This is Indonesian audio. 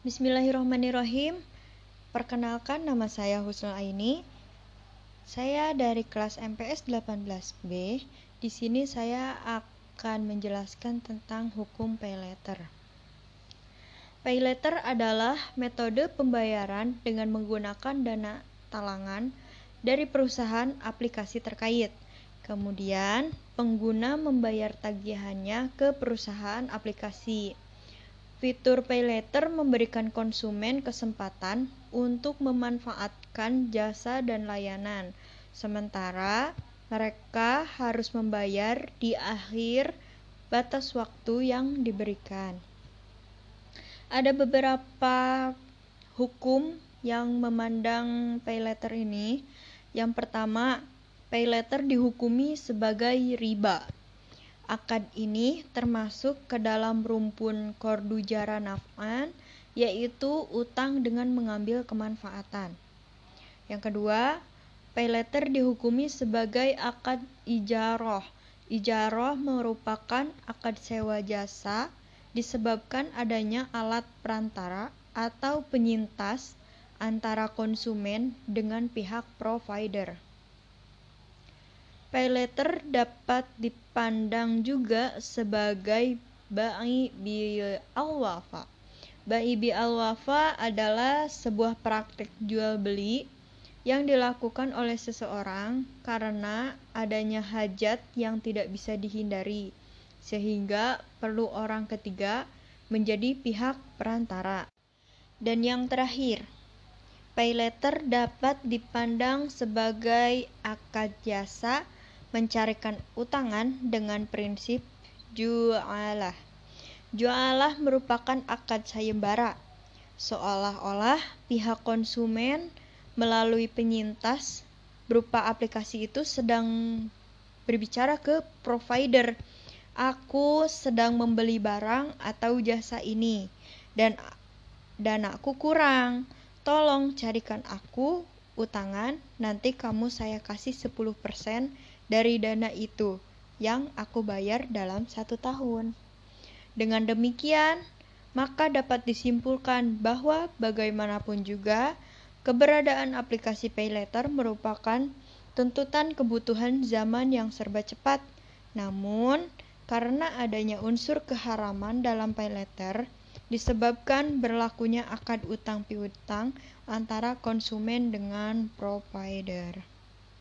Bismillahirrahmanirrahim. Perkenalkan nama saya Husnul Aini. Saya dari kelas MPS 18B. Di sini saya akan menjelaskan tentang hukum pay letter. Pay letter adalah metode pembayaran dengan menggunakan dana talangan dari perusahaan aplikasi terkait. Kemudian, pengguna membayar tagihannya ke perusahaan aplikasi. Fitur Pay Later memberikan konsumen kesempatan untuk memanfaatkan jasa dan layanan, sementara mereka harus membayar di akhir batas waktu yang diberikan. Ada beberapa hukum yang memandang pay letter ini. Yang pertama, pay letter dihukumi sebagai riba. Akad ini termasuk ke dalam rumpun kordujara naf'an, yaitu utang dengan mengambil kemanfaatan. Yang kedua, pay dihukumi sebagai akad ijaroh. Ijaroh merupakan akad sewa jasa disebabkan adanya alat perantara atau penyintas antara konsumen dengan pihak provider. Pay letter dapat dipandang juga sebagai ba'i bi al-wafa. Ba'i bi al-wafa adalah sebuah praktik jual beli yang dilakukan oleh seseorang karena adanya hajat yang tidak bisa dihindari, sehingga perlu orang ketiga menjadi pihak perantara. Dan yang terakhir, pay letter dapat dipandang sebagai akad jasa mencarikan utangan dengan prinsip jualah. Jualah merupakan akad sayembara, seolah-olah pihak konsumen melalui penyintas berupa aplikasi itu sedang berbicara ke provider. Aku sedang membeli barang atau jasa ini dan danaku kurang. Tolong carikan aku utangan, nanti kamu saya kasih 10% dari dana itu yang aku bayar dalam satu tahun. Dengan demikian, maka dapat disimpulkan bahwa bagaimanapun juga keberadaan aplikasi PayLater merupakan tuntutan kebutuhan zaman yang serba cepat. Namun, karena adanya unsur keharaman dalam PayLater, disebabkan berlakunya akad utang piutang antara konsumen dengan provider.